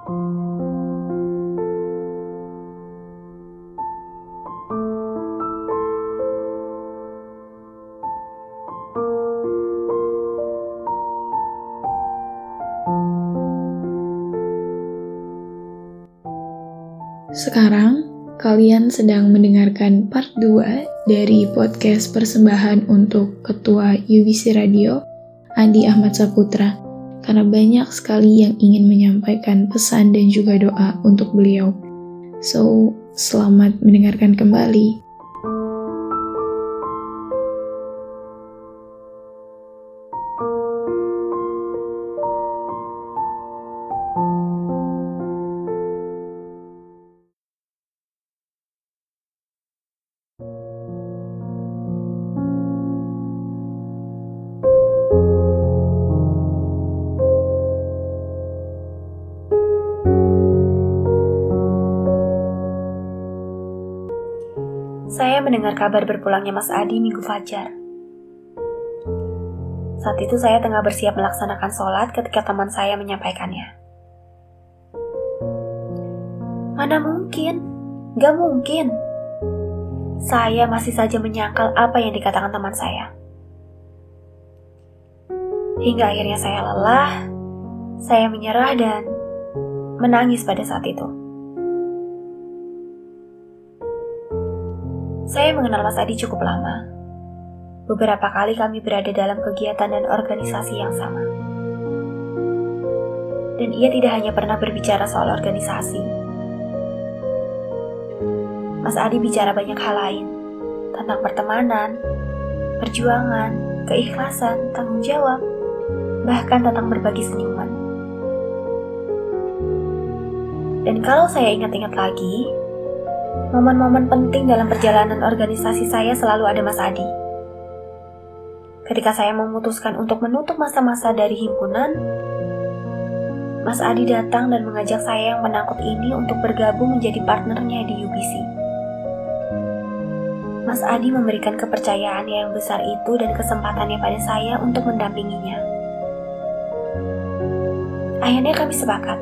Sekarang, kalian sedang mendengarkan part 2 dari podcast persembahan untuk Ketua UBC Radio, Andi Ahmad Saputra, karena banyak sekali yang ingin menyampaikan pesan dan juga doa untuk beliau. So, selamat mendengarkan kembali. Saya mendengar kabar berpulangnya Mas Adi minggu fajar. Saat itu saya tengah bersiap melaksanakan sholat ketika teman saya menyampaikannya. Mana mungkin? Gak mungkin. Saya masih saja menyangkal apa yang dikatakan teman saya. Hingga akhirnya saya lelah, saya menyerah dan menangis pada saat itu. Saya mengenal Mas Adi cukup lama. Beberapa kali kami berada dalam kegiatan dan organisasi yang sama. Dan ia tidak hanya pernah berbicara soal organisasi. Mas Adi bicara banyak hal lain, tentang pertemanan, perjuangan, keikhlasan, tanggung jawab, bahkan tentang berbagi senyuman. Dan kalau saya ingat-ingat lagi, Momen-momen penting dalam perjalanan organisasi saya selalu ada Mas Adi. Ketika saya memutuskan untuk menutup masa-masa dari himpunan, Mas Adi datang dan mengajak saya yang penakut ini untuk bergabung menjadi partnernya di UBC. Mas Adi memberikan kepercayaan yang besar itu dan kesempatannya pada saya untuk mendampinginya. Akhirnya kami sepakat.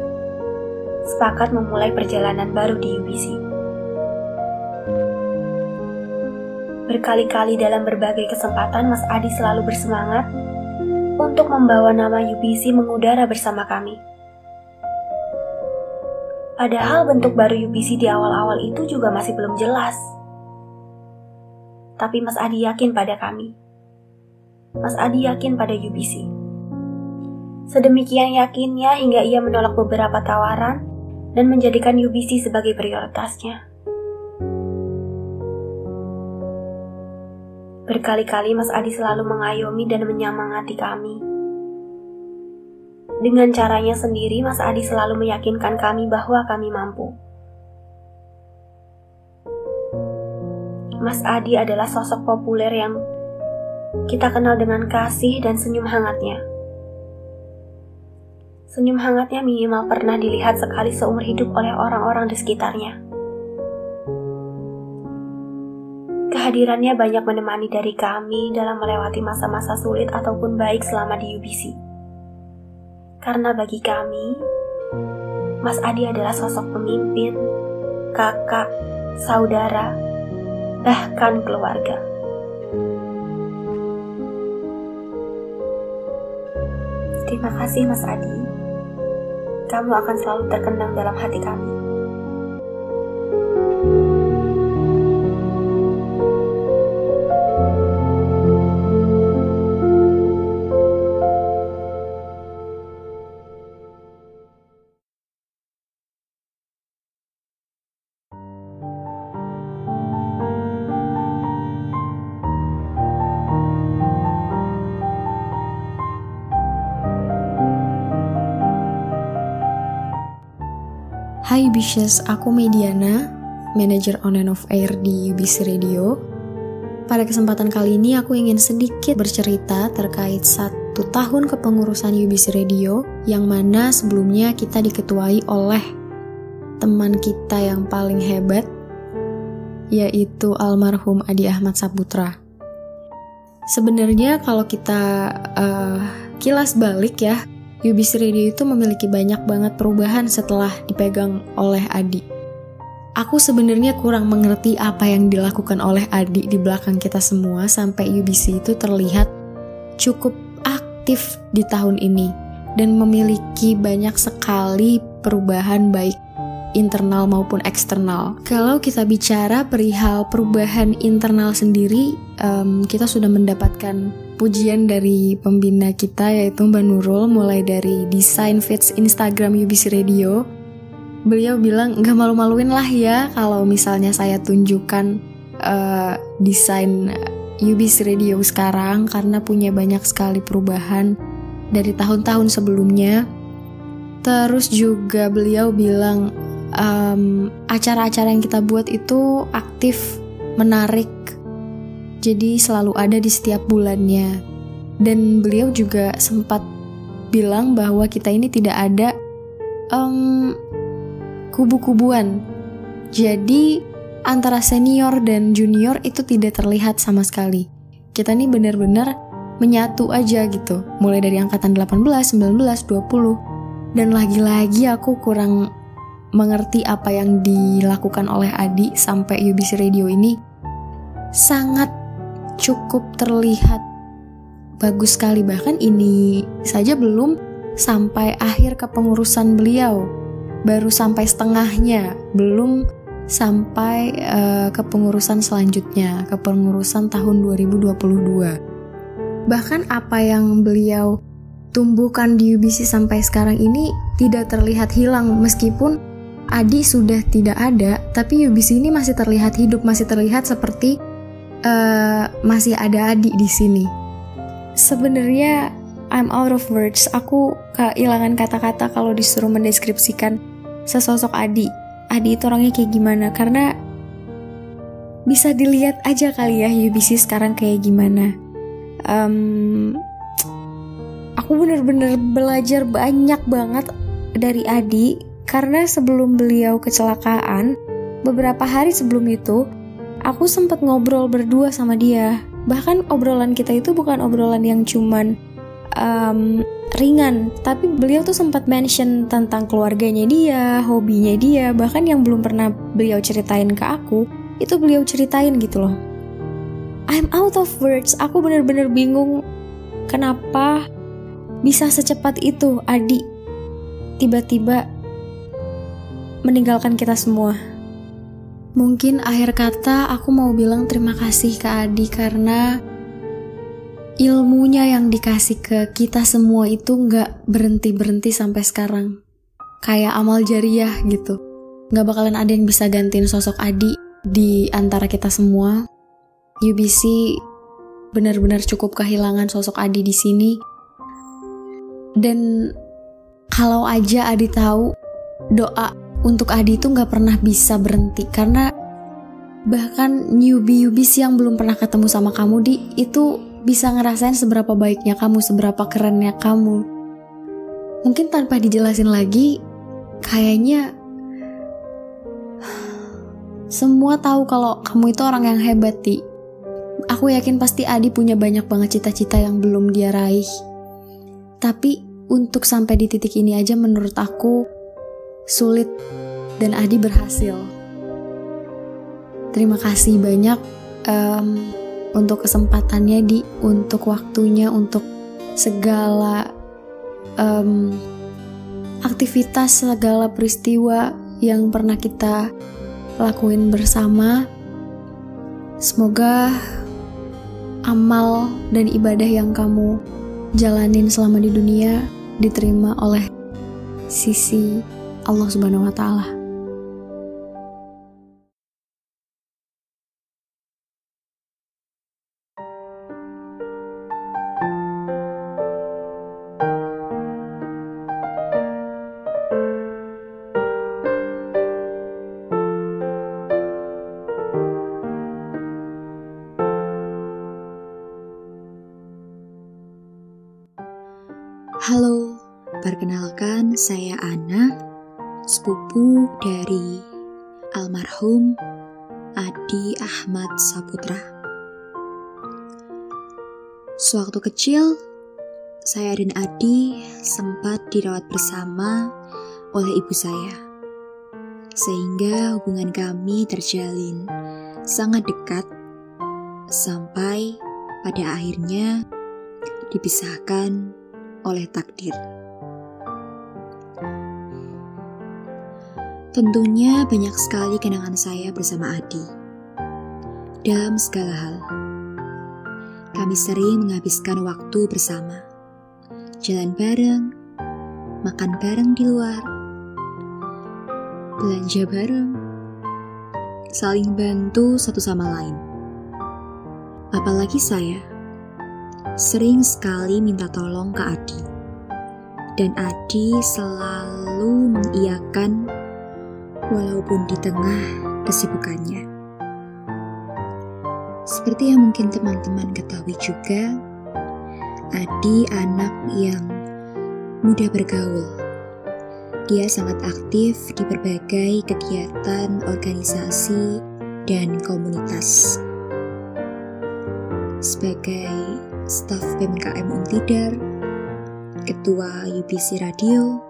Sepakat memulai perjalanan baru di UBC. Berkali-kali dalam berbagai kesempatan Mas Adi selalu bersemangat untuk membawa nama UBC mengudara bersama kami. Padahal bentuk baru UBC di awal-awal itu juga masih belum jelas. Tapi Mas Adi yakin pada kami. Mas Adi yakin pada UBC. Sedemikian yakinnya hingga ia menolak beberapa tawaran dan menjadikan UBC sebagai prioritasnya. Berkali-kali Mas Adi selalu mengayomi dan menyemangati kami. Dengan caranya sendiri, Mas Adi selalu meyakinkan kami bahwa kami mampu. Mas Adi adalah sosok populer yang kita kenal dengan kasih dan senyum hangatnya. Senyum hangatnya minimal pernah dilihat sekali seumur hidup oleh orang-orang di sekitarnya. Kehadirannya banyak menemani dari kami dalam melewati masa-masa sulit ataupun baik selama di UBC. Karena bagi kami, Mas Adi adalah sosok pemimpin, kakak, saudara, bahkan keluarga. Terima kasih Mas Adi. Kamu akan selalu terkenang dalam hati kami. Hai Bishes, aku Mediana, manager on and off air di UBC Radio. Pada kesempatan kali ini aku ingin sedikit bercerita terkait satu tahun kepengurusan UBC Radio yang mana sebelumnya kita diketuai oleh teman kita yang paling hebat yaitu almarhum Adi Ahmad Saputra. Sebenarnya kalau kita uh, kilas balik ya UBC Radio itu memiliki banyak banget perubahan setelah dipegang oleh Adi. Aku sebenarnya kurang mengerti apa yang dilakukan oleh Adi di belakang kita semua sampai UBC itu terlihat cukup aktif di tahun ini dan memiliki banyak sekali perubahan baik internal maupun eksternal. Kalau kita bicara perihal perubahan internal sendiri, um, kita sudah mendapatkan pujian dari pembina kita yaitu Mbak Nurul mulai dari desain feeds Instagram UBC Radio. Beliau bilang nggak malu-maluin lah ya kalau misalnya saya tunjukkan uh, desain UBC Radio sekarang karena punya banyak sekali perubahan dari tahun-tahun sebelumnya. Terus juga beliau bilang um, acara-acara yang kita buat itu aktif, menarik, jadi selalu ada di setiap bulannya. Dan beliau juga sempat bilang bahwa kita ini tidak ada um, kubu-kubuan. Jadi antara senior dan junior itu tidak terlihat sama sekali. Kita ini benar-benar menyatu aja gitu. Mulai dari angkatan 18, 19, 20. Dan lagi-lagi aku kurang mengerti apa yang dilakukan oleh Adi sampai UBC Radio ini sangat cukup terlihat bagus sekali. Bahkan ini saja belum sampai akhir kepengurusan beliau. Baru sampai setengahnya belum sampai uh, kepengurusan selanjutnya kepengurusan tahun 2022 bahkan apa yang beliau tumbuhkan di UBC sampai sekarang ini tidak terlihat hilang. Meskipun Adi sudah tidak ada, tapi UBC ini masih terlihat hidup, masih terlihat seperti uh, masih ada adik di sini. Sebenarnya I'm out of words. Aku kehilangan kata-kata kalau disuruh mendeskripsikan sesosok Adi. Adi itu orangnya kayak gimana? Karena bisa dilihat aja kali ya UBC sekarang kayak gimana. Um, aku bener-bener belajar banyak banget dari Adi karena sebelum beliau kecelakaan, beberapa hari sebelum itu aku sempat ngobrol berdua sama dia. Bahkan obrolan kita itu bukan obrolan yang cuman um, ringan, tapi beliau tuh sempat mention tentang keluarganya dia, hobinya dia, bahkan yang belum pernah beliau ceritain ke aku, itu beliau ceritain gitu loh. I'm out of words, aku bener-bener bingung kenapa bisa secepat itu Adi tiba-tiba meninggalkan kita semua. Mungkin akhir kata aku mau bilang terima kasih ke Adi karena ilmunya yang dikasih ke kita semua itu nggak berhenti-berhenti sampai sekarang. Kayak amal jariah gitu. Nggak bakalan ada yang bisa gantiin sosok Adi di antara kita semua. UBC benar-benar cukup kehilangan sosok Adi di sini. Dan kalau aja Adi tahu doa untuk Adi itu nggak pernah bisa berhenti karena bahkan newbie newbies yang belum pernah ketemu sama kamu di itu bisa ngerasain seberapa baiknya kamu, seberapa kerennya kamu. Mungkin tanpa dijelasin lagi, kayaknya semua tahu kalau kamu itu orang yang hebat, Ti. Aku yakin pasti Adi punya banyak banget cita-cita yang belum dia raih. Tapi untuk sampai di titik ini aja menurut aku sulit, dan Adi berhasil. Terima kasih banyak um, untuk kesempatannya di untuk waktunya untuk segala um, aktivitas segala peristiwa yang pernah kita lakuin bersama. Semoga amal dan ibadah yang kamu jalanin selama di dunia diterima oleh sisi Allah Subhanahu wa taala. Halo, perkenalkan saya Ana dari almarhum Adi Ahmad Saputra. Sewaktu kecil, saya dan Adi sempat dirawat bersama oleh ibu saya. Sehingga hubungan kami terjalin sangat dekat sampai pada akhirnya dipisahkan oleh takdir. Tentunya banyak sekali kenangan saya bersama Adi. Dalam segala hal, kami sering menghabiskan waktu bersama. Jalan bareng, makan bareng di luar, belanja bareng, saling bantu satu sama lain. Apalagi saya, sering sekali minta tolong ke Adi. Dan Adi selalu mengiyakan walaupun di tengah kesibukannya. Seperti yang mungkin teman-teman ketahui juga, Adi anak yang mudah bergaul. Dia sangat aktif di berbagai kegiatan organisasi dan komunitas. Sebagai staf PMKM Untidar, ketua UPC Radio,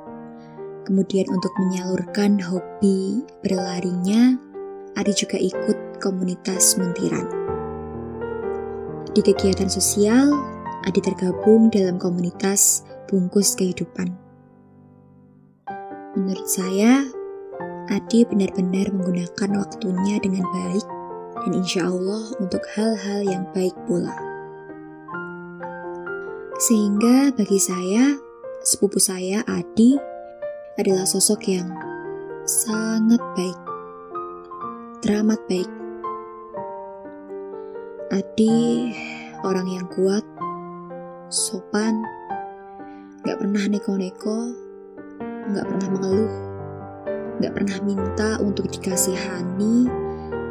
Kemudian untuk menyalurkan hobi berlarinya, Adi juga ikut komunitas muntiran. Di kegiatan sosial, Adi tergabung dalam komunitas bungkus kehidupan. Menurut saya, Adi benar-benar menggunakan waktunya dengan baik dan insya Allah untuk hal-hal yang baik pula. Sehingga bagi saya, sepupu saya Adi adalah sosok yang sangat baik, teramat baik. Adi orang yang kuat, sopan, gak pernah neko-neko, gak pernah mengeluh, gak pernah minta untuk dikasihani,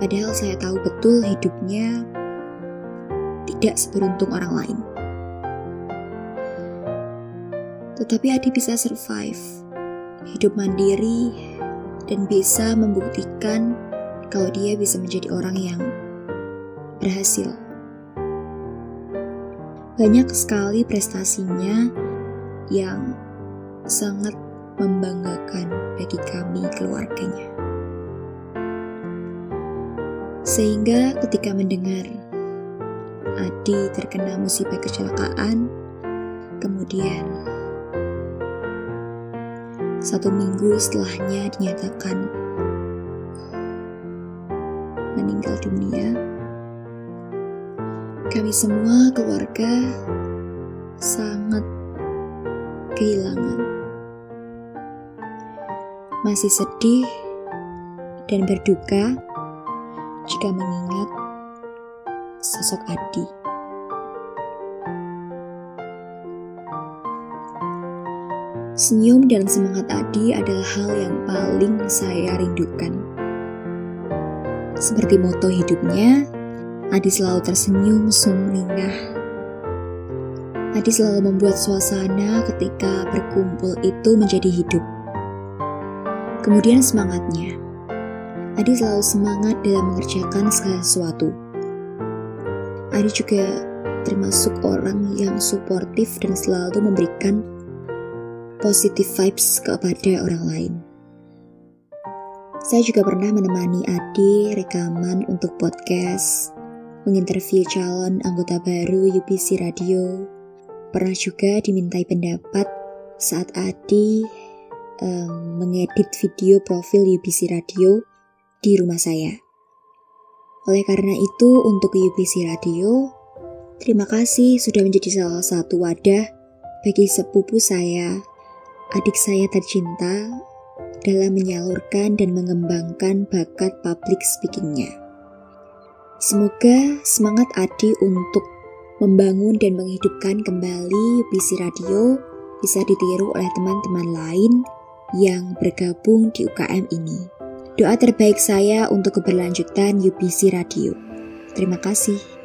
padahal saya tahu betul hidupnya tidak seberuntung orang lain. Tetapi Adi bisa survive hidup mandiri, dan bisa membuktikan kalau dia bisa menjadi orang yang berhasil. Banyak sekali prestasinya yang sangat membanggakan bagi kami keluarganya. Sehingga ketika mendengar Adi terkena musibah kecelakaan, kemudian satu minggu setelahnya dinyatakan meninggal dunia. Kami semua keluarga sangat kehilangan. Masih sedih dan berduka jika mengingat sosok Adi. Senyum dan semangat Adi adalah hal yang paling saya rindukan. Seperti moto hidupnya, Adi selalu tersenyum sumringah. Adi selalu membuat suasana ketika berkumpul itu menjadi hidup. Kemudian semangatnya. Adi selalu semangat dalam mengerjakan segala sesuatu. Adi juga termasuk orang yang suportif dan selalu memberikan positive vibes kepada orang lain. Saya juga pernah menemani Adi rekaman untuk podcast, menginterview calon anggota baru UPC Radio. Pernah juga dimintai pendapat saat Adi um, mengedit video profil UPC Radio di rumah saya. Oleh karena itu, untuk UPC Radio, terima kasih sudah menjadi salah satu wadah bagi sepupu saya adik saya tercinta dalam menyalurkan dan mengembangkan bakat public speakingnya. Semoga semangat Adi untuk membangun dan menghidupkan kembali UPC Radio bisa ditiru oleh teman-teman lain yang bergabung di UKM ini. Doa terbaik saya untuk keberlanjutan UPC Radio. Terima kasih.